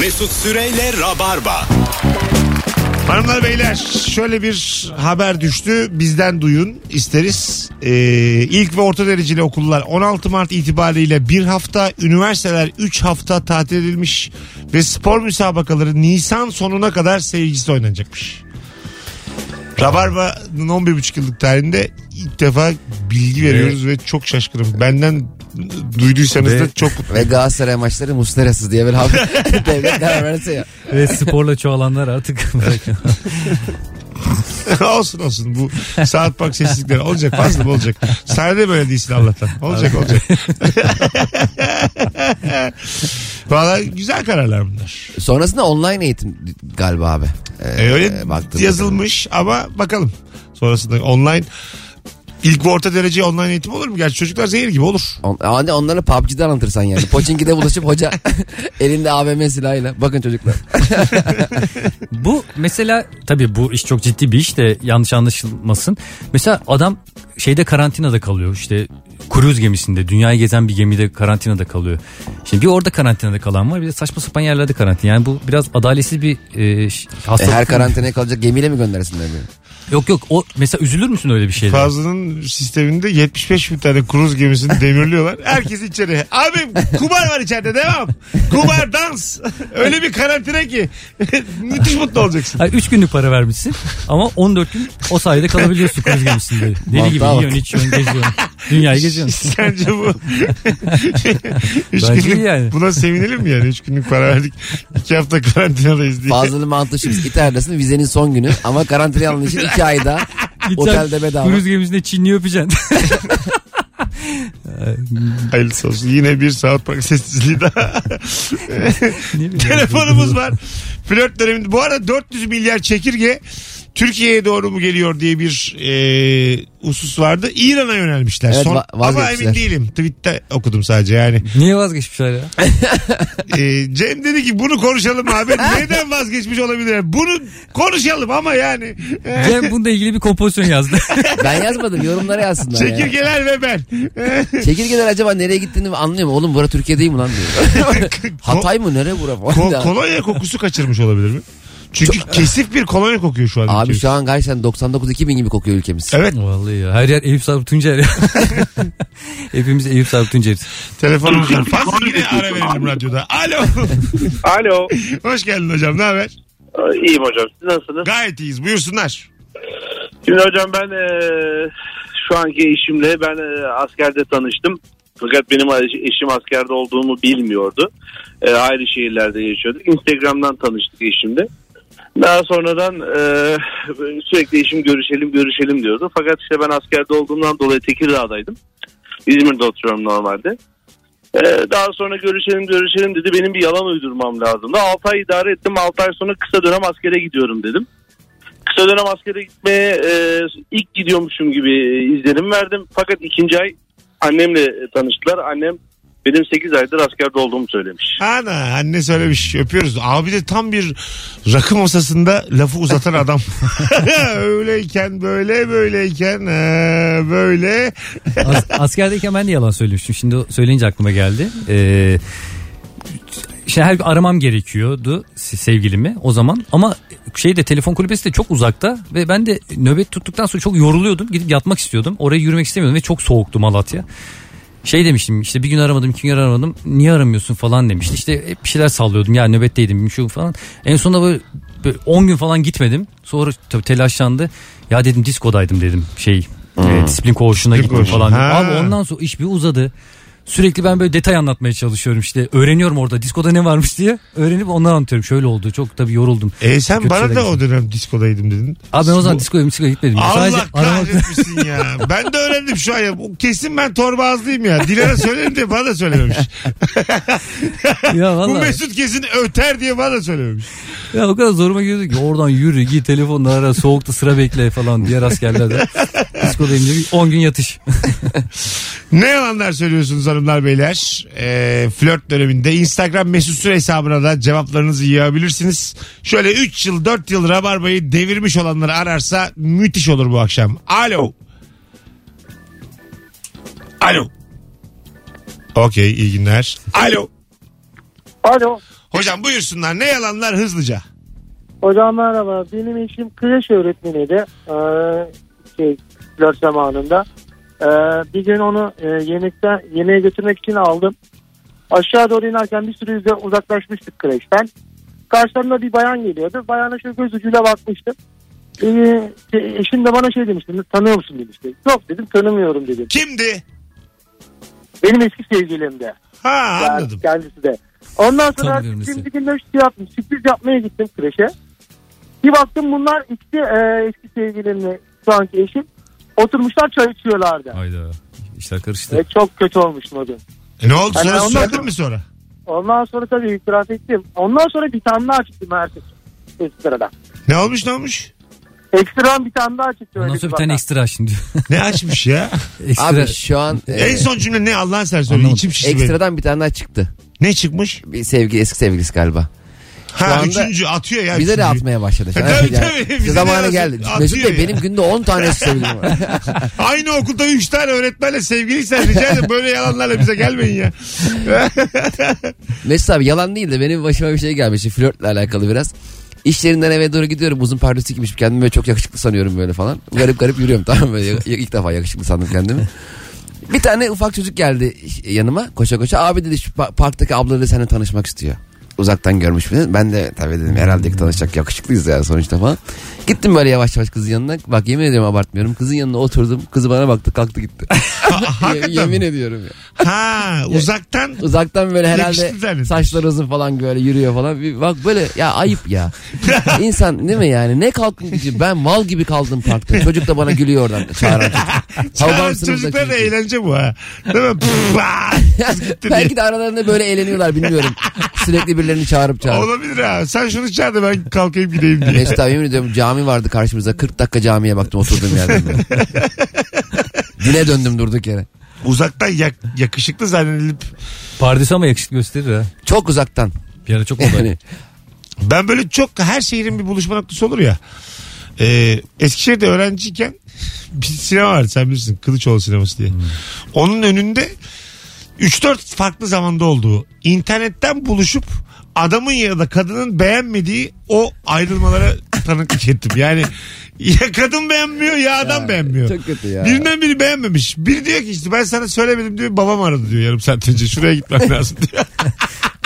Mesut Süreyle Rabarba. Hanımlar beyler şöyle bir haber düştü bizden duyun isteriz. Ee, ilk ve orta dereceli okullar 16 Mart itibariyle bir hafta üniversiteler 3 hafta tatil edilmiş ve spor müsabakaları Nisan sonuna kadar seyircisi oynanacakmış. Rabarba'nın 11,5 yıllık tarihinde ilk defa bilgi veriyoruz ve çok şaşkınım. Benden duyduysanız Ve- da çok mutluyum. Ve Galatasaray maçları muslerasız diye bir haber. Devlet karar verse ya. Ve sporla çoğalanlar artık bırakın. olsun olsun bu saat park sessizlikleri olacak fazla mı olacak. Sahnede böyle değilsin Allah'tan. Olacak olacak. Valla güzel kararlar bunlar. Sonrasında online eğitim galiba abi. Ee, E, öyle yazılmış ama bakalım. Sonrasında online ilk ve orta derece online eğitim olur mu? Gerçi çocuklar zehir gibi olur. On, hani onları PUBG'de anlatırsan yani. Poçinki'de buluşup hoca elinde AVM silahıyla. Bakın çocuklar. Bu mesela tabii bu iş çok ciddi bir iş de yanlış anlaşılmasın. Mesela adam şeyde karantinada kalıyor işte kruz gemisinde dünyayı gezen bir gemide karantinada kalıyor. Şimdi bir orada karantinada kalan var bir de saçma sapan yerlerde karantina. Yani bu biraz adaletsiz bir e, ş- E, hastalık. her karantinaya kalacak gemiyle mi göndersinler beni? Yok yok o mesela üzülür müsün öyle bir şeyde? Fazlının sisteminde 75 bin tane kruz gemisini demirliyorlar. Herkes içeri. Abi kumar var içeride devam. Kumar dans. Öyle bir karantina ki. Müthiş mutlu olacaksın. Hayır, 3 günlük para vermişsin ama 14 gün o sayede kalabiliyorsun kruz gemisinde. Deli gibi bak. yiyorsun içiyorsun geziyorsun. Dünyayı geziyorsun. Sence bu? Üç Bence günlük, yani. Buna sevinelim mi yani? Üç günlük para verdik. İki hafta karantinadayız diye. Fazlalı mantı şimdi İtalya'dasın vizenin son günü ama karantinaya alındığın için iki ayda otelde bedava. Kruz gemisinde Çinli öpeceksin. Hayırlısı olsun. Yine bir saat park sessizliği daha. Telefonumuz var. Flört döneminde. Bu arada 400 milyar çekirge Türkiye'ye doğru mu geliyor diye bir e, husus vardı. İran'a yönelmişler. Evet, Son, va- ama emin değilim. Tweet'te okudum sadece yani. Niye vazgeçmişler ya? E, Cem dedi ki bunu konuşalım abi. Neden vazgeçmiş olabilir? Bunu konuşalım ama yani. Cem bununla ilgili bir kompozisyon yazdı. Ben yazmadım yorumlara yazsınlar ya. Çekirgeler ve ben. Çekirgeler acaba nereye gittiğini anlıyor mu? Oğlum bura Türkiye değil mi lan diyor. Hatay mı nere bura. Ko- kolonya kokusu kaçırmış olabilir mi? Çünkü kesif bir kolonya kokuyor şu an. Abi ülkemiz. şu an gerçekten 99-2000 gibi kokuyor ülkemiz. Evet Vallahi ya. Her yer Eyüp Sarp Tuncer ya. Hepimiz Eyüp Sarp Tuncer'iz. telefonumuz var. Fazla yine ara verelim radyoda. Alo. Alo. Hoş geldin hocam ne haber? İyiyim hocam. Siz nasılsınız? Gayet iyiyiz buyursunlar. Şimdi hocam ben e, şu anki eşimle ben e, askerde tanıştım. Fakat benim eşim askerde olduğumu bilmiyordu. E, ayrı şehirlerde yaşıyorduk. Instagram'dan tanıştık eşimle. Daha sonradan e, sürekli eşim görüşelim görüşelim diyordu. Fakat işte ben askerde olduğumdan dolayı Tekirdağ'daydım. İzmir'de oturuyorum normalde. E, daha sonra görüşelim görüşelim dedi. Benim bir yalan uydurmam lazımdı. 6 ay idare ettim. 6 ay sonra kısa dönem askere gidiyorum dedim. Kısa dönem askere gitmeye e, ilk gidiyormuşum gibi izlenim verdim. Fakat ikinci ay annemle tanıştılar. Annem benim 8 aydır askerde olduğumu söylemiş. Ana anne söylemiş öpüyoruz. Abi de tam bir rakı masasında lafı uzatan adam. Öyleyken böyle böyleyken ee, böyle. As- askerdeyken ben de yalan söylemiştim. Şimdi söyleyince aklıma geldi. Ee, işte her gün aramam gerekiyordu se- sevgilimi o zaman. Ama şeyde telefon kulübesi de çok uzakta ve ben de nöbet tuttuktan sonra çok yoruluyordum. Gidip yatmak istiyordum. Oraya yürümek istemiyordum ve çok soğuktu Malatya. Şey demiştim işte bir gün aramadım iki gün aramadım niye aramıyorsun falan demişti. İşte hep bir şeyler sallıyordum ya nöbetteydim şu falan. En sonunda böyle, böyle 10 gün falan gitmedim. Sonra tabii telaşlandı. Ya dedim diskodaydım dedim şey e, disiplin koğuşuna Disiplin gittim koğuşu. falan. Ha. Abi ondan sonra iş bir uzadı. Sürekli ben böyle detay anlatmaya çalışıyorum işte. Öğreniyorum orada diskoda ne varmış diye. Öğrenip ondan anlatıyorum. Şöyle oldu. Çok tabii yoruldum. E sen Kötü bana şeyler da o dönem diskodaydım dedin. Abi ben o zaman Bu- diskoya diskoya gitmedim. Allah Sadece aramak... kahretmesin ya. Ben de öğrendim şu an ya. Bu Kesin ben torba ağızlıyım ya. Dilara söylerim diye bana da söylememiş. ya Bu vallahi. Mesut kesin öter diye bana da söylememiş. Ya o kadar zoruma gidiyordu ki oradan yürü git telefonla ara soğukta sıra bekle falan diğer askerlerde. Diye bir 10 gün yatış. Ne yalanlar söylüyorsunuz hanımlar beyler. Ee, flört döneminde Instagram mesut süre hesabına da cevaplarınızı yığabilirsiniz. Şöyle 3 yıl 4 yıl Rabarba'yı devirmiş olanları ararsa müthiş olur bu akşam. Alo. Alo. Okey iyi günler. Alo. Alo. Hocam buyursunlar ne yalanlar hızlıca. Hocam merhaba. Benim eşim kreş öğretmeniydi. Ee, şey, flört zamanında. Ee, bir gün onu e, yemekte yemeğe götürmek için aldım. Aşağı doğru inerken bir sürü yüzde uzaklaşmıştık kreşten. Karşılarında bir bayan geliyordu. Bayana şöyle göz ucuyla bakmıştım. Ee, şey, eşim de bana şey demişti. Tanıyor musun demişti. Yok dedim tanımıyorum dedim. Kimdi? Benim eski sevgilimdi. Ha Yani anladım. Kendisi de. Ondan sonra gün bir gün de şey yaptım. Sürpriz yapmaya gittim kreşe. Bir baktım bunlar ikisi e, eski sevgilimle şu anki eşim. Oturmuşlar çay içiyorlardı. Hayda. İşler karıştı. E, çok kötü olmuştum o gün. E ne oldu Hani sonra ondan söyledin mi sonra? Ondan sonra tabii itiraf ettim. Ondan sonra bir tane daha çıktı ertesi ekstradan. Ne olmuş ne olmuş? Ekstradan bir tane daha çıktı. Ondan sonra bir bir tane ekstra şimdi. Ne açmış ya? ekstra. Abi şu an e, en son cümle ne Allah'ın sen söyle. Anlamadım. İçim şişti benim. ekstradan bir tane daha çıktı. Ne çıkmış? Bir sevgi eski sevgilisi galiba. Ha anda üçüncü atıyor ya. Bize de üçüncüyü. atmaya başladı. E, tabii, tabii. Bize de zamanı geldi. Atıyor Mesut Bey ya. benim günde 10 tane var. Aynı okulda 3 tane öğretmenle sevgiliysen rica ederim böyle yalanlarla bize gelmeyin ya. Mesut abi yalan değil de benim başıma bir şey gelmiş. Flörtle alakalı biraz. İş yerinden eve doğru gidiyorum. Uzun pardösü giymişim. Kendimi böyle çok yakışıklı sanıyorum böyle falan. Garip garip yürüyorum tamam mı? İlk defa yakışıklı sandım kendimi. Bir tane ufak çocuk geldi yanıma koşa koşa. Abi dedi şu pa- parktaki abla dedi seninle tanışmak istiyor. Uzaktan görmüş beni. Ben de tabii dedim herhalde tanışacak yakışıklıyız yani sonuçta falan. Gittim böyle yavaş yavaş kızın yanına. Bak yemin ediyorum abartmıyorum. Kızın yanına oturdum. Kızı bana baktı kalktı gitti. Hakikaten yemin mi? ediyorum ya. Ha uzaktan Uzaktan böyle herhalde saçları uzun falan böyle yürüyor falan. Bir bak böyle ya ayıp ya. İnsan değil mi yani ne kalktın ben mal gibi kaldım parkta. Çocuk da bana gülüyor oradan çağıran çocuk. çağıran çocuklar da eğlence bu ha. Değil mi? Belki de aralarında böyle eğleniyorlar bilmiyorum. Sürekli birilerini çağırıp çağırıp. Olabilir ha. Sen şunu çağır da ben kalkayım gideyim diye. Mesut abi yemin ediyorum cami vardı karşımızda 40 dakika camiye baktım oturduğum yerden. böyle. Dine döndüm durduk yere. Uzaktan yak- yakışıklı zannedilip Pardesi ama yakışıklı gösterir ha. Çok uzaktan. Bir ara çok oldu. Yani ben böyle çok her şehrin bir buluşma noktası olur ya. Ee, Eskişehir'de öğrenciyken bir sinema vardı sen bilirsin Kılıçoğlu sineması diye. Onun önünde 3-4 farklı zamanda olduğu internetten buluşup adamın ya da kadının beğenmediği o ayrılmalara tanıklık ettim. Yani ya kadın beğenmiyor ya adam beğenmiyor. çok kötü ya. Birinden biri beğenmemiş. Biri diyor ki işte ben sana söylemedim diyor babam aradı diyor yarım saat önce şuraya gitmem lazım diyor.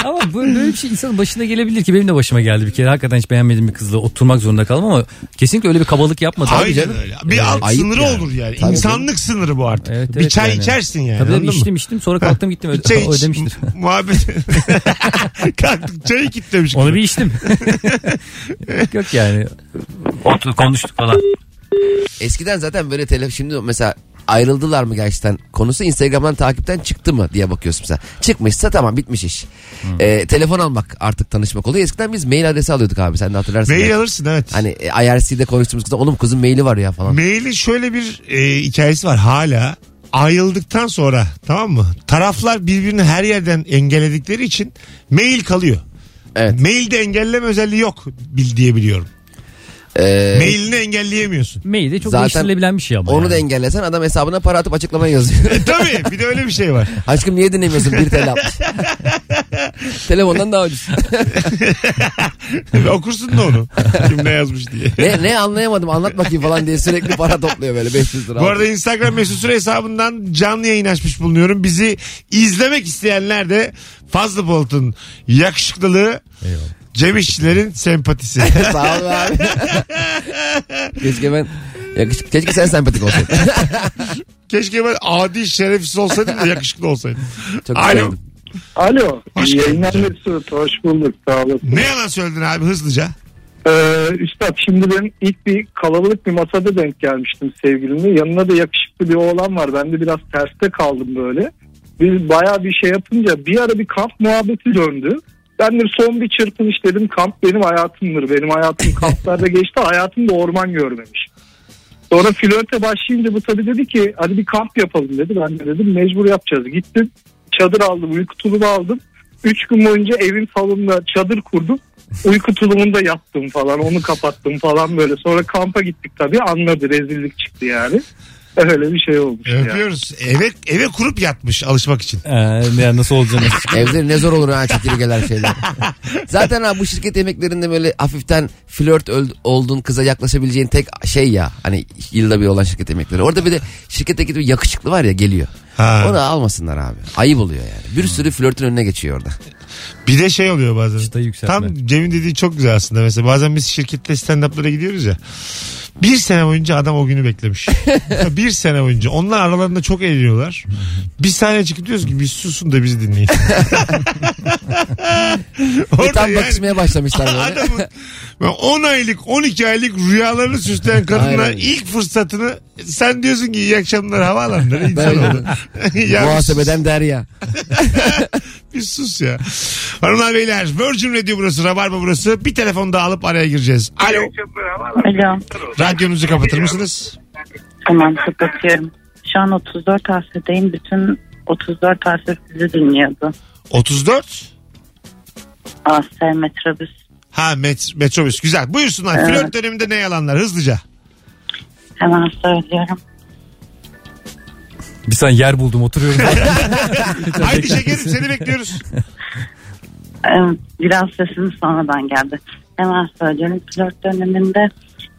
Ama böyle, böyle bir şey insanın başına gelebilir ki benim de başıma geldi bir kere. Hakikaten hiç beğenmediğim bir kızla oturmak zorunda kaldım ama kesinlikle öyle bir kabalık yapmadım. Aynen canım. öyle. Bir Evet. alt ayıp sınırı yani. olur yani. Tabii İnsanlık sınırı bu artık. Evet, bir evet çay yani. içersin yani. Tabii tabii anladın mı? içtim içtim sonra kalktım gittim öde, Çay iç, ödemiştir. muhabbet. Kalktık çayı kitlemiş. Onu bir içtim. yok, yok yani. Otur, konuştuk falan. Eskiden zaten böyle telefon şimdi mesela ayrıldılar mı gerçekten konusu Instagram'dan takipten çıktı mı diye bakıyorsun mesela. Çıkmışsa tamam bitmiş iş. Ee, telefon almak artık tanışmak oluyor. Eskiden biz mail adresi alıyorduk abi sen de hatırlarsın. Mail belki. alırsın evet. Hani e, IRC'de konuştuğumuz kızla oğlum kızın maili var ya falan. Mailin şöyle bir e, hikayesi var hala. Ayrıldıktan sonra tamam mı? Taraflar birbirini her yerden engelledikleri için mail kalıyor. Evet. Mailde engelleme özelliği yok bil diye biliyorum. Ee, Mailini engelleyemiyorsun. Mail de çok Zaten değiştirilebilen bir şey ama. onu yani. da engellesen adam hesabına para atıp açıklama yazıyor. E, tabii bir de öyle bir şey var. Aşkım niye dinlemiyorsun? Bir TL atmış. Telefondan daha ucuz. Okursun da onu. Kim ne yazmış diye. ne, ne anlayamadım anlat bakayım falan diye sürekli para topluyor böyle 500 lira. Bu arada Instagram mesut süre hesabından canlı yayın açmış bulunuyorum. Bizi izlemek isteyenler de Fazlı Polat'ın yakışıklılığı Cem İşçilerin sempatisi. Sağ ol abi. Keşke ben yakışık, keşke sen sempatik olsaydın. Keşke ben adi şerefsiz olsaydım da yakışıklı olsaydım. Çok Alo. sevdim. Alo. Hoş iyi geldin yayınlar canım. Mesut. Hoş bulduk. Sağ olasın. Ne yalan söyledin abi hızlıca. Ee, Üstad şimdi ben ilk bir kalabalık bir masada denk gelmiştim sevgilimle. Yanına da yakışıklı bir oğlan var. Ben de biraz terste kaldım böyle. Biz bayağı bir şey yapınca bir ara bir kamp muhabbeti döndü. Ben de son bir çırpınış dedim kamp benim hayatımdır. Benim hayatım kamplarda geçti. Hayatımda orman görmemiş. Sonra flörte başlayınca bu tabii dedi ki hadi bir kamp yapalım dedi. Ben de dedim mecbur yapacağız. Gittim çadır aldım uyku tulumu aldım. Üç gün boyunca evin salonunda çadır kurdum. Uyku tulumunda yattım falan onu kapattım falan böyle. Sonra kampa gittik tabii anladı rezillik çıktı yani. Öyle bir şey olmuş. ya. Öpüyoruz. Eve, eve kurup yatmış alışmak için. Ee, ya nasıl olacağını. Evde ne zor olur ha çekirgeler şeyler. Zaten ha bu şirket yemeklerinde böyle hafiften flört öl- olduğun kıza yaklaşabileceğin tek şey ya. Hani yılda bir olan şirket yemekleri. Orada bir de şirketteki bir yakışıklı var ya geliyor. Ha. Onu almasınlar abi. Ayıp oluyor yani. Bir sürü flörtün önüne geçiyor orada. Bir de şey oluyor bazen. Çıtayı yükseltme. Tam Cem'in dediği çok güzel aslında. Mesela bazen biz şirkette stand-up'lara gidiyoruz ya. Bir sene boyunca adam o günü beklemiş. bir sene boyunca. Onlar aralarında çok eğleniyorlar. Bir saniye çıkıp diyoruz ki biz susun da bizi dinleyin. Bir Orada tam yani bakışmaya başlamışlar böyle. adamın 10 aylık 12 aylık rüyalarını süsleyen kadınlar Aynen. ilk fırsatını sen diyorsun ki iyi akşamlar havaalanları insan Böyle. oldu. ya Muhasebeden derya. bir sus ya. Hanımlar beyler Virgin Radio burası Rabarba burası. Bir telefon daha alıp araya gireceğiz. Alo. Alo. Radyonuzu kapatır mısınız? Tamam kapatıyorum. Şu an 34 AS'deyim. Bütün 34 AS sizi dinliyordu. 34. AS metrobüs. Ha met metrobüs güzel. Buyursunlar. Evet. Flört döneminde ne yalanlar hızlıca. Hemen söylüyorum. Bir saniye yer buldum oturuyorum. Haydi şekerim seni bekliyoruz. Ee, Biraz sesiniz sonradan geldi. Hemen söylüyorum. Flört döneminde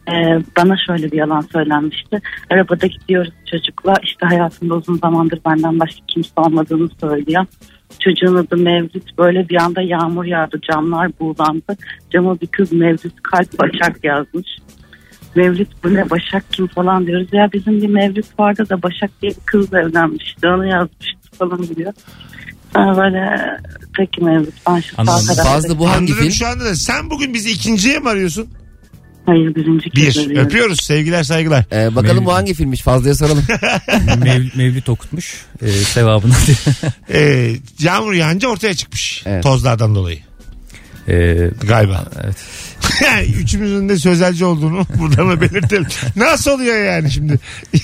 e, bana şöyle bir yalan söylenmişti. Arabada gidiyoruz çocukla. İşte hayatımda uzun zamandır benden başka kimse olmadığını söylüyor. Çocuğun adı Mevlüt. Böyle bir anda yağmur yağdı. Camlar buğulandı. Cama bir kız Mevlüt kalp Başak yazmış. Mevlüt bu ne Başak kim falan diyoruz. Ya bizim bir Mevlüt vardı da Başak diye bir kızla evlenmişti. Onu yazmıştı falan diyor. Böyle peki Mevlüt ben şu sağ Anladım. tarafta- Fazla bu hangi Anladım film? şu anda da. Sen bugün bizi ikinciye mi arıyorsun? Hayır birinci kez Bir. arıyorum. Öpüyoruz. Sevgiler saygılar. Ee, bakalım Mevlüt. bu hangi filmmiş Fazla'ya soralım. Mev, mevlüt okutmuş e, sevabını. Ee, yağmur yağınca ortaya çıkmış. Evet. Tozlardan dolayı. e, Galiba. evet. Üçümüzün de sözelci olduğunu buradan da belirtelim. Nasıl oluyor yani şimdi?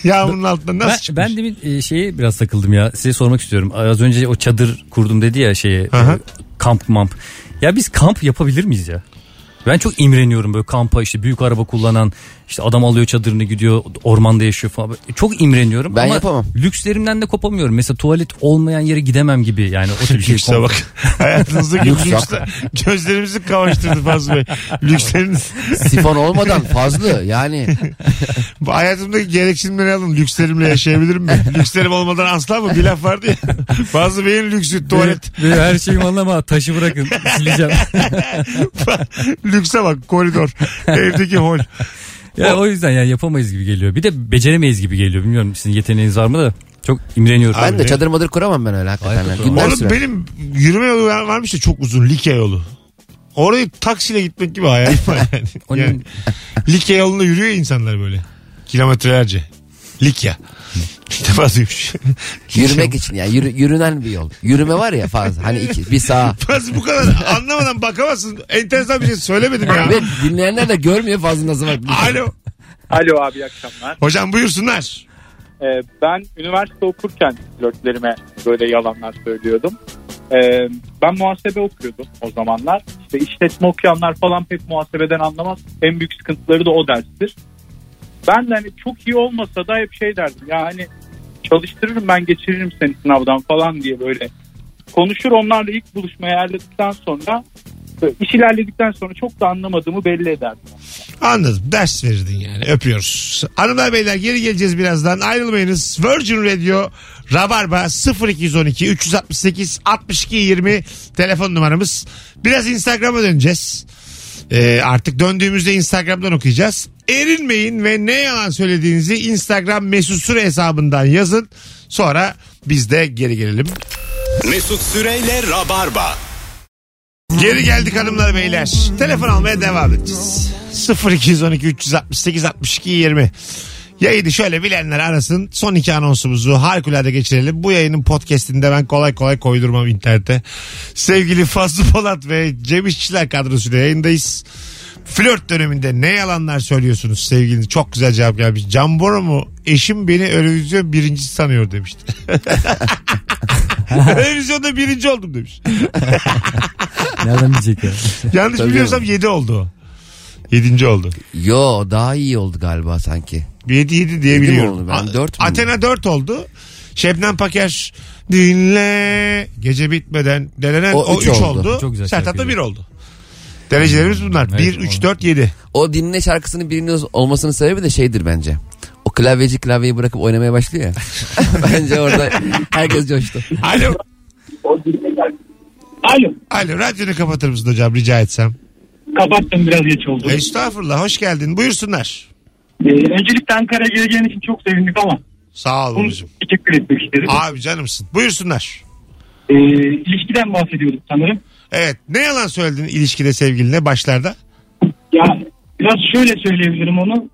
Yağmurun altında nasıl Ben, çıkmış? ben demin e, şeye biraz takıldım ya. Size sormak istiyorum. Az önce o çadır kurdum dedi ya şeye. Aha. e, kamp mamp. Ya biz kamp yapabilir miyiz ya? Ben çok imreniyorum böyle kampa işte büyük araba kullanan işte adam alıyor çadırını gidiyor ormanda yaşıyor falan. Çok imreniyorum Ben ama yapamam. lükslerimden de kopamıyorum. Mesela tuvalet olmayan yere gidemem gibi yani o tip şey. Lükse bak. Hayatınızdaki lüksle gözlerimizi kamaştırdı Fazlı Bey. Lüksleriniz. Sifon olmadan fazla yani. Bu hayatımdaki gereksinimleri alın. Lükslerimle yaşayabilirim mi? Lükslerim olmadan asla mı? Bir laf vardı ya. Fazlı Bey'in lüksü tuvalet. Benim her şeyim anlama taşı bırakın sileceğim. Lükse bak koridor. Evdeki hol. ya o yüzden yani yapamayız gibi geliyor. Bir de beceremeyiz gibi geliyor. Bilmiyorum sizin yeteneğiniz var mı da çok imreniyorum. Ben de çadır madır kuramam ben öyle hakikaten. Ay, Yani. Oğlum sürer. benim yürüme yolu var- varmış da çok uzun. Like yolu. Orayı taksiyle gitmek gibi hayalim var yani. Onun- yani Like yolunda yürüyor insanlar böyle. Kilometrelerce. Likya. İlk defa duymuş. Yürümek için yani yürü- yürünen bir yol. Yürüme var ya fazla. Hani iki, bir sağ. Fazla bu kadar anlamadan bakamazsın. Enteresan bir şey söylemedim ya. Ve dinleyenler de görmüyor fazla nasıl var. Alo. Alo abi iyi akşamlar. Hocam buyursunlar. Ee, ben üniversite okurken flörtlerime böyle yalanlar söylüyordum. Ee, ben muhasebe okuyordum o zamanlar. İşte işletme okuyanlar falan pek muhasebeden anlamaz. En büyük sıkıntıları da o derstir. Ben de hani çok iyi olmasa da hep şey derdim. Ya hani çalıştırırım ben geçiririm seni sınavdan falan diye böyle konuşur. Onlarla ilk buluşmaya ayarladıktan sonra iş ilerledikten sonra çok da anlamadığımı belli ederdim. Anladım. Ders verirdin yani. Öpüyoruz. Hanımlar beyler geri geleceğiz birazdan. Ayrılmayınız. Virgin Radio Rabarba 0212 368 62 20 telefon numaramız. Biraz Instagram'a döneceğiz. Ee, artık döndüğümüzde Instagram'dan okuyacağız. Erinmeyin ve ne yalan söylediğinizi Instagram mesut süre hesabından yazın. Sonra biz de geri gelelim. Mesut Süreyle Rabarba. Geri geldik hanımlar beyler. Telefon almaya devam edeceğiz. 0212 368 62 20. Yayını şöyle bilenler arasın. Son iki anonsumuzu harikulade geçirelim. Bu yayının podcastinde ben kolay kolay koydurmam internete. Sevgili Fazlı Polat ve Cem İşçiler kadrosuyla yayındayız. Flört döneminde ne yalanlar söylüyorsunuz sevgili? Çok güzel cevap gelmiş. Can Bora mu? Eşim beni Eurovision birincisi sanıyor demişti. Eurovision'da birinci oldum demiş. Nereden diyecek ya? Yanlış Tabii biliyorsam 7 oldu o. Yedinci oldu. Yo daha iyi oldu galiba sanki. 7 7 diye Yedi mi biliyorum. oldu? Ben A- dört mü? Athena 4 oldu. Şebnem Paker dinle gece bitmeden denenen O o üç 3 oldu. oldu. Çok güzel Sertab da şarkıydı. 1 oldu. Derecelerimiz bunlar. Evet, 1, 3, oldu. 4, 7. O dinle şarkısının birinin olmasının sebebi de şeydir bence. O klavyeci klavyeyi bırakıp oynamaya başlıyor ya. bence orada herkes coştu. Alo. Alo. Alo radyonu kapatır mısın hocam rica etsem? Kapattım biraz geç oldu. Estağfurullah hoş geldin buyursunlar. Ee, öncelikle Ankara'ya geleceğin için çok sevindik ama Sağ ol babacığım. teşekkür etmek isterim. Abi canımsın. Buyursunlar. Ee, ilişkiden bahsediyorduk sanırım. Evet ne yalan söyledin ilişkide sevgiline başlarda? Ya biraz şöyle söyleyebilirim onu.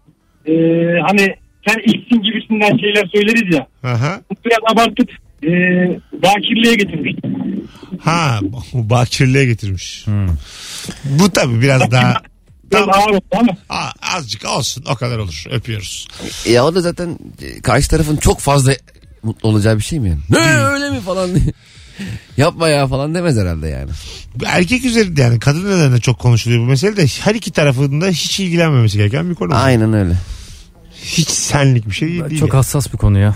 Ee, hani sen ilksin gibisinden şeyler söyleriz ya. Aha. Biraz abartıp e, bakirliğe getirmiştim. Ha bakirliğe getirmiş. Bu tabii biraz daha ama. Aa, azıcık olsun o kadar olur öpüyoruz. Ya o da zaten e, karşı tarafın çok fazla mutlu olacağı bir şey mi yani? Ne öyle mi falan diye. Yapma ya falan demez herhalde yani. Erkek üzerinde yani kadın üzerinde çok konuşuluyor bu mesele de her iki tarafında hiç ilgilenmemesi gereken bir konu. Aynen öyle. Hiç senlik bir şey değil. Çok hassas bir konu ya.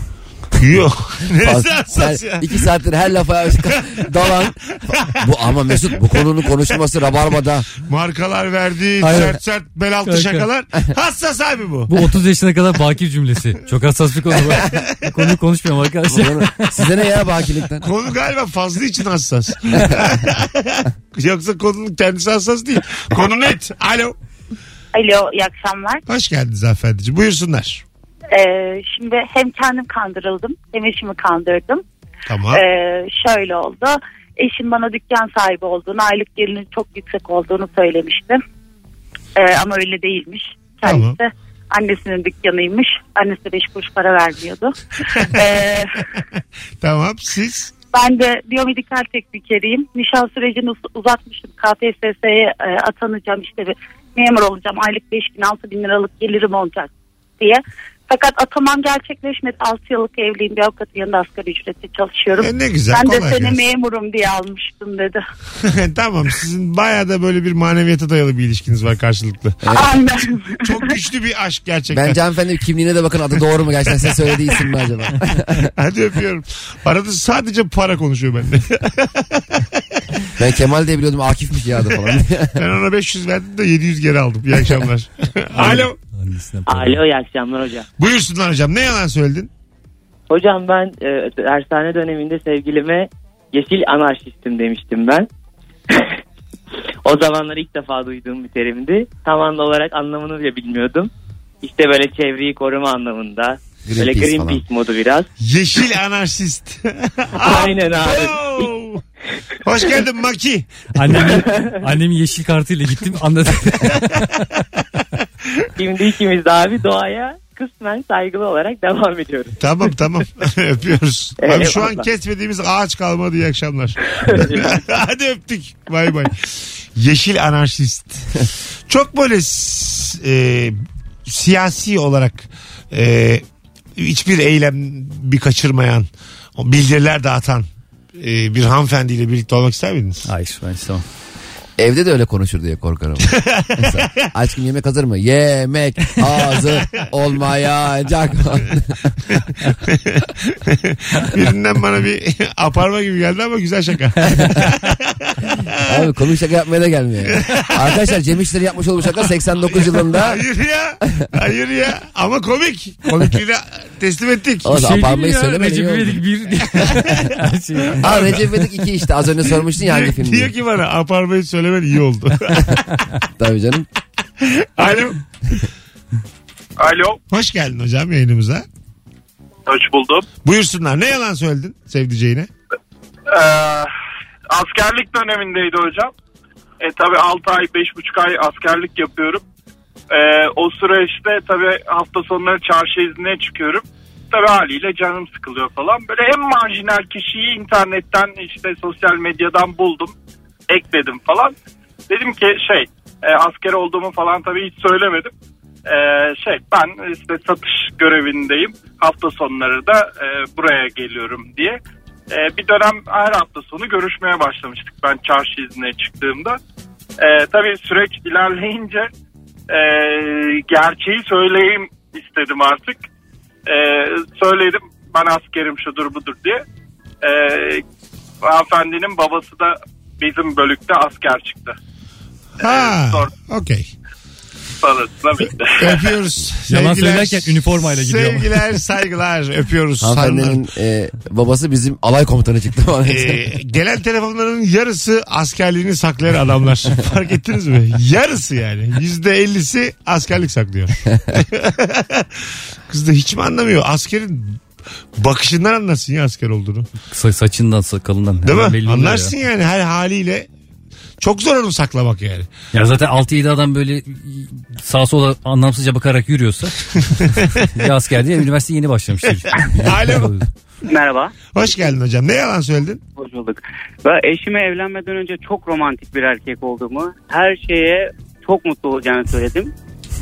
Yok. Neresi hassas ya? iki saattir her lafa dalan. Bu ama Mesut bu konunun konuşulması rabarbada. Markalar verdi, Aynen. sert sert bel altı Kanka. şakalar. Hassas abi bu. Bu 30 yaşına kadar bakir cümlesi. Çok hassas bir konu. bu konuyu konuşmuyorum arkadaşlar. Size ne ya bakilikten? Konu galiba fazla için hassas. Yoksa konunun kendisi hassas değil. Konu net. Alo. Alo iyi akşamlar. Hoş geldiniz hanımefendiciğim. Buyursunlar. Ee, şimdi hem kendim kandırıldım hem eşimi kandırdım. Tamam. Ee, şöyle oldu. Eşim bana dükkan sahibi olduğunu, aylık gelirinin çok yüksek olduğunu söylemişti. Ee, ama öyle değilmiş. Kendisi Tamam. annesinin dükkanıymış. Annesi beş kuruş para vermiyordu. ee, Tamam siz. ben de biyomedikal teknikeriyim. Nişan sürecini uz- uzatmıştım. KPSS'ye e, atanacağım işte bir memur olacağım. Aylık 5 bin 6 bin liralık gelirim olacak diye. Fakat atamam gerçekleşmedi. 6 yıllık evliyim bir avukatın yanında asgari ücretle çalışıyorum. E, ne güzel, ben de seni gelsin. memurum diye almıştım dedi. tamam sizin bayağı da böyle bir maneviyata dayalı bir ilişkiniz var karşılıklı. Aynen. Çok güçlü bir aşk gerçekten. Bence hanımefendi kimliğine de bakın adı doğru mu gerçekten size söylediği isim mi acaba? Hadi öpüyorum. Arada sadece para konuşuyor bende. Ben Kemal diye biliyordum Akif'miş ya adı falan. ben ona 500 verdim de 700 geri aldım. İyi akşamlar. Alo. Annesinden para. Alo iyi akşamlar hocam. Buyursunlar hocam. Ne yalan söyledin? Hocam ben e, dershane döneminde sevgilime yeşil anarşistim demiştim ben. o zamanlar ilk defa duyduğum bir terimdi. Tam anlı olarak anlamını bile bilmiyordum. İşte böyle çevreyi koruma anlamında. böyle Greenpeace Greenpeace modu biraz. Yeşil anarşist. Aynen abi. Hoş geldin Maki. Annemin, annemin yeşil kartıyla gittim anladım. Şimdi ikimiz de abi doğaya kısmen saygılı olarak devam ediyoruz. Tamam tamam. Öpüyoruz. Abi şu an kesmediğimiz ağaç kalmadı. İyi akşamlar. Hadi öptük. Bay bay. Yeşil anarşist. Çok böyle e, siyasi olarak e, hiçbir eylem bir kaçırmayan bildiriler dağıtan e, bir hanımefendiyle birlikte olmak ister miydiniz? Hayır ben istemem. Evde de öyle konuşur diye korkarım. Mesela, aşkım yemek hazır mı? Yemek hazır olmayacak. Birinden bana bir aparma gibi geldi ama güzel şaka. Abi komik şaka yapmaya da gelmiyor. Arkadaşlar Cem İşleri yapmış olduğu şaka 89 yılında. Hayır ya. Hayır ya. Ama komik. Komikliğini teslim ettik. O da Şey aparmayı söylemedin Recep iyi oldu. İvedik bir. Her şey. Ha Recep İvedik 2 işte az önce sormuştun ya hangi Diyor, film diyor diye. ki bana aparmayı söylemen iyi oldu. Tabii canım. Alo. Alo. Hoş geldin hocam yayınımıza. Hoş buldum. Buyursunlar. Ne yalan söyledin sevdiceğine? Ee, askerlik dönemindeydi hocam. E tabi 6 ay 5,5 ay askerlik yapıyorum. Ee, o süreçte tabi hafta sonları çarşı iznine çıkıyorum. Tabi haliyle canım sıkılıyor falan. Böyle en marjinal kişiyi internetten işte sosyal medyadan buldum. Ekledim falan. Dedim ki şey e, asker olduğumu falan tabii hiç söylemedim. Ee, şey ben işte satış görevindeyim. Hafta sonları da e, buraya geliyorum diye. Ee, bir dönem her hafta sonu görüşmeye başlamıştık ben çarşı iznine çıktığımda. Ee, tabii süreç ilerleyince e, gerçeği söyleyeyim istedim artık. E, söyledim ben askerim şudur budur diye. E, hanımefendinin babası da bizim bölükte asker çıktı. Ha. sor- Okey. Sonrasında bitti. Öpüyoruz. Yalan Sevgiler- söylerken üniformayla gidiyor ama. Sevgiler, saygılar. Öpüyoruz. Hanımefendinin e, babası bizim alay komutanı çıktı falan. Ee, gelen telefonların yarısı askerliğini saklayan adamlar. Fark ettiniz mi? Yarısı yani. Yüzde ellisi askerlik saklıyor. Kız da hiç mi anlamıyor? Askerin bakışından anlasın ya asker olduğunu. Sa- saçından sakalından. Değil hemen mi? belli oluyor Anlarsın yani her haliyle. Çok zor onu saklamak yani. Ya. ya zaten 6-7 adam böyle sağa sola anlamsızca bakarak yürüyorsa bir asker diye üniversite yeni başlamıştır. Alo. Merhaba. Hoş geldin hocam. Ne yalan söyledin? Hoş bulduk. Ben eşime evlenmeden önce çok romantik bir erkek olduğumu, her şeye çok mutlu olacağını söyledim.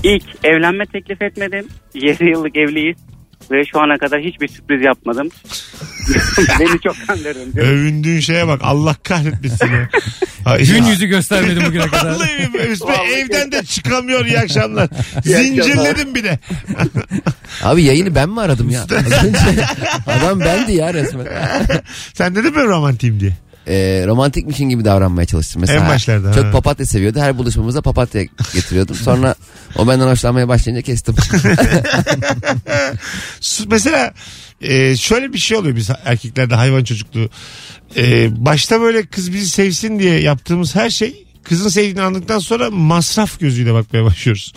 İlk evlenme teklif etmedim. 7 yıllık evliyiz ve şu ana kadar hiçbir sürpriz yapmadım. Beni çok kandırdın. Övündüğün şeye bak. Allah kahretmesin ya. Gün yüzü göstermedim bugüne kadar. Vallahi üstüme evden de çıkamıyor iyi akşamlar. İyi akşamlar. Zincirledim bir de. Abi yayını ben mi aradım ya? Az önce adam bendi ya resmen. Sen dedin mi romantiyim diye? E, romantikmişin gibi davranmaya çalıştım. Mesela En başlarda, Çok ha. papatya seviyordu. Her buluşmamıza papatya getiriyordum. Sonra o benden hoşlanmaya başlayınca kestim. Su- Mesela e, şöyle bir şey oluyor biz erkeklerde hayvan çocukluğu. E, başta böyle kız bizi sevsin diye yaptığımız her şey kızın sevdiğini anladıktan sonra masraf gözüyle bakmaya başlıyoruz.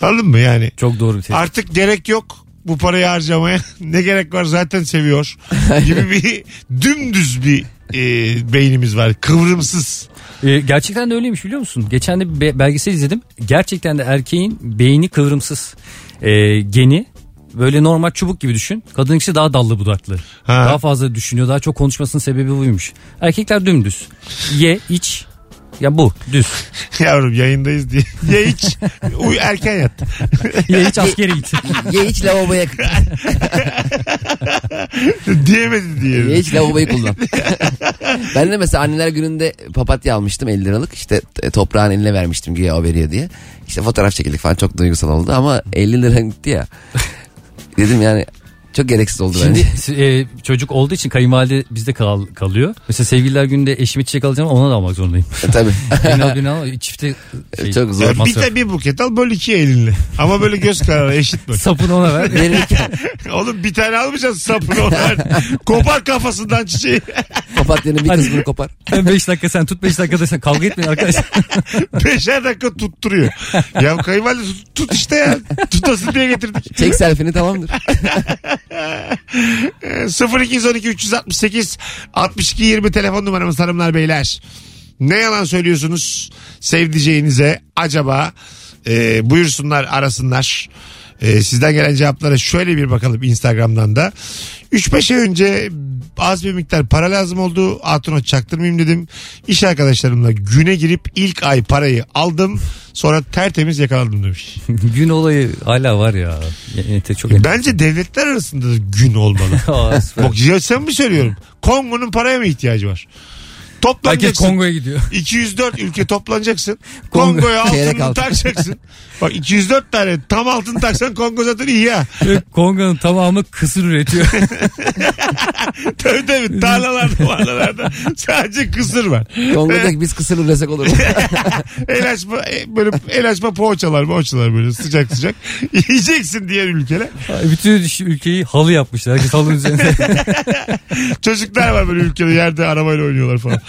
Anladın mı yani? Çok doğru bir şey. Artık gerek yok bu parayı harcamaya. Ne gerek var zaten seviyor. Gibi bir dümdüz bir e, beynimiz var. Kıvrımsız. Ee, gerçekten de öyleymiş biliyor musun? Geçen de bir be- belgesel izledim. Gerçekten de erkeğin beyni kıvrımsız. Ee, geni böyle normal çubuk gibi düşün. Kadınınkisi daha dallı budaklı. Ha. Daha fazla düşünüyor. Daha çok konuşmasının sebebi buymuş. Erkekler dümdüz. Ye, iç. Ya bu düz. Yavrum yayındayız diye. Ya hiç uy erken yat. Ye, iç askere git. Ye hiç lavaboya Diyemedi diye. Ye hiç lavaboyu kullan. ben de mesela anneler gününde papatya almıştım 50 liralık. İşte e, toprağın eline vermiştim güya o veriyor diye. İşte fotoğraf çekildik falan çok duygusal oldu ama 50 lira gitti ya. Dedim yani çok gereksiz oldu Şimdi bence. e, çocuk olduğu için kayınvalide bizde kal, kalıyor. Mesela sevgililer günde eşime çiçek alacağım ona da almak zorundayım. E, Tabii. Beni al beni al çifte şey, Çok zor. Bir masraf. de bir buket al böl ikiye elinle. Ama böyle göz kararı eşit böl. Sapını ona ver. Verirken Oğlum bir tane almayacaksın sapını onlar. Kopar kafasından çiçeği. Papatyanın bir kısmını kopar. 5 dakika sen tut 5 dakika da sen kavga etmeyin arkadaşlar. Beşer dakika tutturuyor. Ya kayınvalide tut, tut işte ya. Tutasın diye getirdik. Çek selfie'ni tamamdır. Ee, 0212 368 62 20 telefon numaramız hanımlar beyler. Ne yalan söylüyorsunuz sevdiceğinize acaba e, buyursunlar arasınlar. E, sizden gelen cevaplara şöyle bir bakalım Instagram'dan da. 3-5 ay önce az bir miktar para lazım oldu. Hatun'a çaktırmayayım dedim. İş arkadaşlarımla güne girip ilk ay parayı aldım. Sonra tertemiz yakaladım demiş. Gün olayı hala var ya. Yani çok Bence devletler arasında da gün olmalı. Bak ya sen mi söylüyorum? Kongo'nun paraya mı ihtiyacı var? Herkes Toplanacaksın. Kongo'ya gidiyor. 204 ülke toplanacaksın. Kongo. Kongo'ya Çeyrek altını altın. takacaksın. Bak 204 tane tam altın taksan Kongo zaten iyi ya. Kongo'nun tamamı kısır üretiyor. tabii tabii tarlalarda tarlalarda sadece kısır var. Kongo'da biz kısır üresek olur. el açma e, böyle el açma poğaçalar poğaçalar böyle sıcak sıcak. Yiyeceksin diğer ülkeler. Bütün ülkeyi halı yapmışlar. Herkes halının üzerinde. Çocuklar var böyle ülkede yerde arabayla oynuyorlar falan.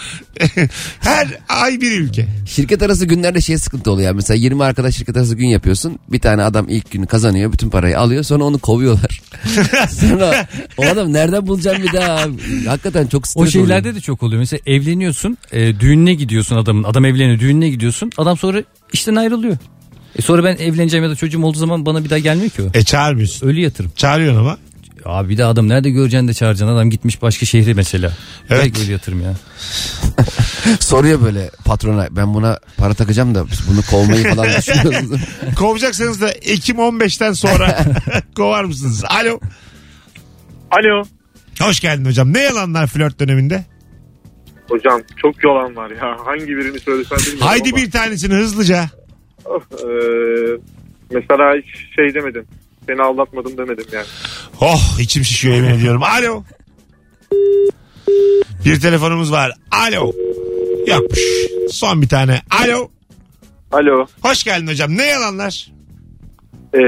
Her ay bir ülke. Şirket arası günlerde şey sıkıntı oluyor. Mesela 20 arkadaş şirket arası gün yapıyorsun. Bir tane adam ilk günü kazanıyor. Bütün parayı alıyor. Sonra onu kovuyorlar. sonra o adam nereden bulacağım bir daha? Hakikaten çok stres o şeylerde oluyor. de çok oluyor. Mesela evleniyorsun. E, düğününe gidiyorsun adamın. Adam evleniyor. Düğününe gidiyorsun. Adam sonra işten ayrılıyor. E sonra ben evleneceğim ya da çocuğum olduğu zaman bana bir daha gelmiyor ki o. E çağırmıyorsun. Ölü yatırım. Çağırıyorsun ama. Abi bir de adam nerede göreceksin de çağıracaksın. Adam gitmiş başka şehre mesela. Evet. Belki ölü yatırım ya. Soruyor böyle patrona ben buna para takacağım da biz bunu kovmayı falan düşünüyoruz. Kovacaksanız da Ekim 15'ten sonra kovar mısınız? Alo. Alo. Hoş geldin hocam. Ne yalanlar flört döneminde? Hocam çok yalan var ya. Hangi birini söylesem bilmiyorum Haydi ama. bir tanesini hızlıca. e, mesela hiç şey demedim. Seni aldatmadım demedim yani. Oh içim şişiyor yemin ediyorum. Alo. Bir telefonumuz var. Alo. Yokmuş. Son bir tane. Alo. Alo. Hoş geldin hocam. Ne yalanlar? Ee,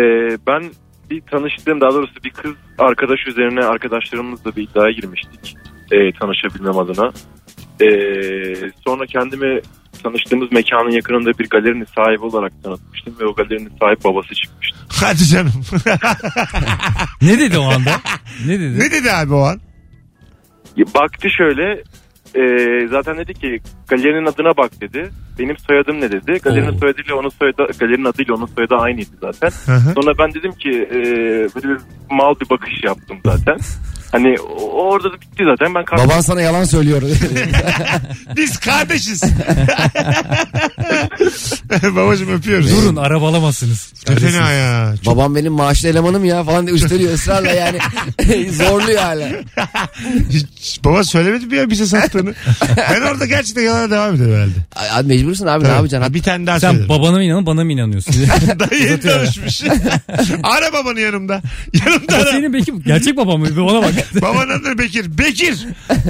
ben bir tanıştığım daha doğrusu bir kız arkadaş üzerine arkadaşlarımızla bir iddiaya girmiştik. Ee, tanışabilmem adına. Ee, sonra kendimi tanıştığımız mekanın yakınında bir galerinin sahibi olarak tanıtmıştım ve o galerinin sahibi babası çıkmıştı. Hadi canım. ne dedi o anda? Ne dedi? ne dedi abi o an? Baktı şöyle e, zaten dedi ki galerinin adına bak dedi. Benim soyadım ne dedi. Galerinin Oo. soyadıyla onun soyadı galerinin adıyla onun soyadı aynıydı zaten. Hı hı. Sonra ben dedim ki e, böyle bir mal bir bakış yaptım zaten. Hani orada da bitti zaten. Ben kalktım. Baban sana yalan söylüyor. Biz kardeşiz. Babacım öpüyoruz. Durun araba alamazsınız. Ne fena ya. Çok- Babam benim maaşlı elemanım ya falan diye üstleniyor ısrarla yani. Zorluyor hala. Hiç- baba söylemedi mi ya bize sattığını? ben orada gerçekten yalana devam ederim herhalde. Abi mecbursun abi ne Evet. yapacaksın? Bir tane daha Sen söylerim. babana mı inanın bana mı inanıyorsun? Dayı yeni tanışmış. ara babanı yanımda. Yanımda ara. senin belki gerçek baban mı? Bir ona bak. Babanın adı Bekir. Bekir.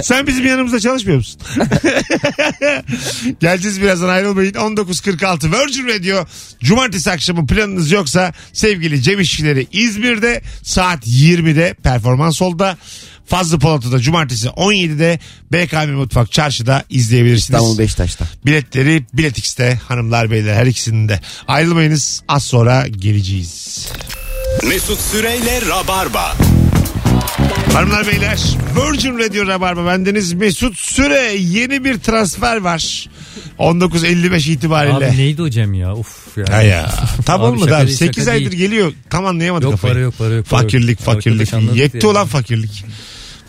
Sen bizim yanımızda çalışmıyor musun? Geleceğiz birazdan ayrılmayın. 19.46 Virgin Radio. Cumartesi akşamı planınız yoksa sevgili Cem İşçileri İzmir'de saat 20'de performans olda. Fazlı Polat'ı da cumartesi 17'de BKM Mutfak Çarşı'da izleyebilirsiniz. İstanbul Beşiktaş'ta. Biletleri Bilet X'te hanımlar beyler her ikisinin de. Ayrılmayınız az sonra geleceğiz. Mesut Süreyle Rabarba. Hanımlar beyler Virgin Radio Rabarba bendeniz Mesut Süre yeni bir transfer var. 19.55 itibariyle. Abi neydi hocam ya? Uf ya. Ha ya. Tam Abi olmadı şaka abi. değil, 8 şaka aydır değil. geliyor. Tam anlayamadık Yok kafayı. para yok para yok. para yok. Fakirlik fakirlik. Arkadaş Yetti ya. ulan fakirlik.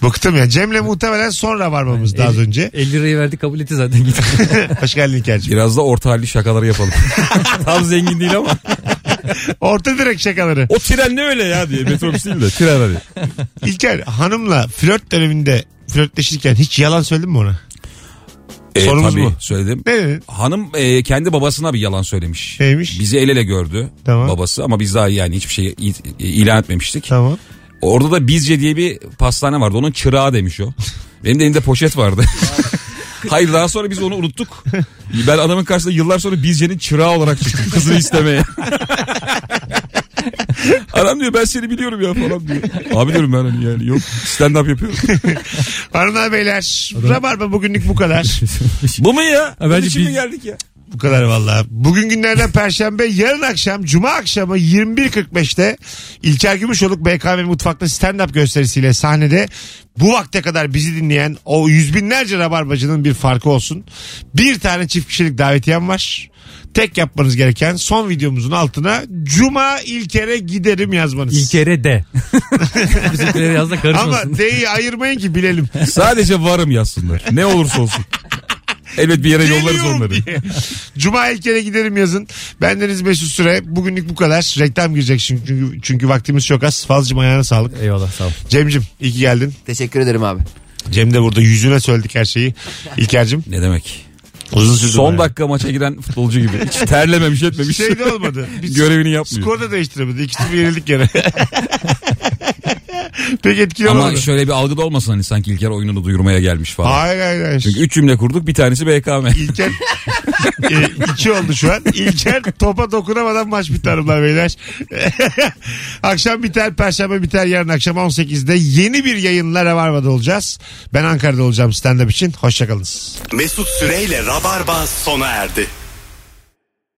Bıktım ya. Cem'le muhtemelen sonra varmamız daha az önce. 50 lirayı verdi kabul etti zaten. Hoş geldin İlker'cim. Biraz da orta halli şakaları yapalım. Tam zengin değil ama. Orta direkt şakaları. O tren ne öyle ya diye. Metrobüs değil de tren hadi. İlker hanımla flört döneminde flörtleşirken hiç yalan söyledin mi ona? E, Sorumuz tabii bu. söyledim. Ne dedin? Hanım e, kendi babasına bir yalan söylemiş. Neymiş? Bizi el ele gördü Tamam. babası ama biz daha yani hiçbir şey i- ilan etmemiştik. Tamam. Orada da Bizce diye bir pastane vardı. Onun çırağı demiş o. Benim de elimde poşet vardı. Hayır daha sonra biz onu unuttuk. Ben adamın karşısında yıllar sonra Bizce'nin çırağı olarak çıktım kızını istemeye. Adam diyor ben seni biliyorum ya falan diyor. Abi diyorum ben hani yani yok stand up yapıyorum. Hanımlar beyler. Rabarba bugünlük bu kadar. Bu mu ya? Ha, bence mi biz- geldik ya? Bu kadar valla. Bugün günlerden perşembe yarın akşam cuma akşamı 21.45'te İlker Gümüşoluk BKM Mutfak'ta stand-up gösterisiyle sahnede bu vakte kadar bizi dinleyen o yüz binlerce rabarbacının bir farkı olsun. Bir tane çift kişilik davetiyem var. Tek yapmanız gereken son videomuzun altına Cuma İlker'e giderim yazmanız. İlkere de. Bizimkileri yaz da karışmasın. Ama D'yi ayırmayın ki bilelim. Sadece varım yazsınlar. Ne olursa olsun. Elbet bir yere yollarız Geliyorum onları. diye. Cuma ilk kere giderim yazın. Bendeniz Mesut Süre. Bugünlük bu kadar. Reklam girecek çünkü, çünkü vaktimiz çok az. Fazlacığım ayağına sağlık. Eyvallah sağ ol. Cem'cim iyi ki geldin. Teşekkür ederim abi. Cem de burada yüzüne söyledik her şeyi. İlker'cim Ne demek? uzun sürdü. Son bayağı. dakika maça giren futbolcu gibi. Hiç terlememiş etmemiş. Şey de olmadı. Biz Görevini yapmıyor. Skor da değiştiremedi. İkisi bir yenildik gene. Pek etkili Ama olmadı. şöyle bir algı da olmasın hani sanki İlker oyununu duyurmaya gelmiş falan. Hayır hayır hayır. Çünkü üç cümle kurduk bir tanesi BKM. İlker e, iki oldu şu an. İlker topa dokunamadan maç biter hanımlar beyler. akşam biter, perşembe biter yarın akşam 18'de yeni bir yayınla Rabarba'da olacağız. Ben Ankara'da olacağım stand-up için. Hoşçakalınız. Mesut Süreyle Rabarba sona erdi.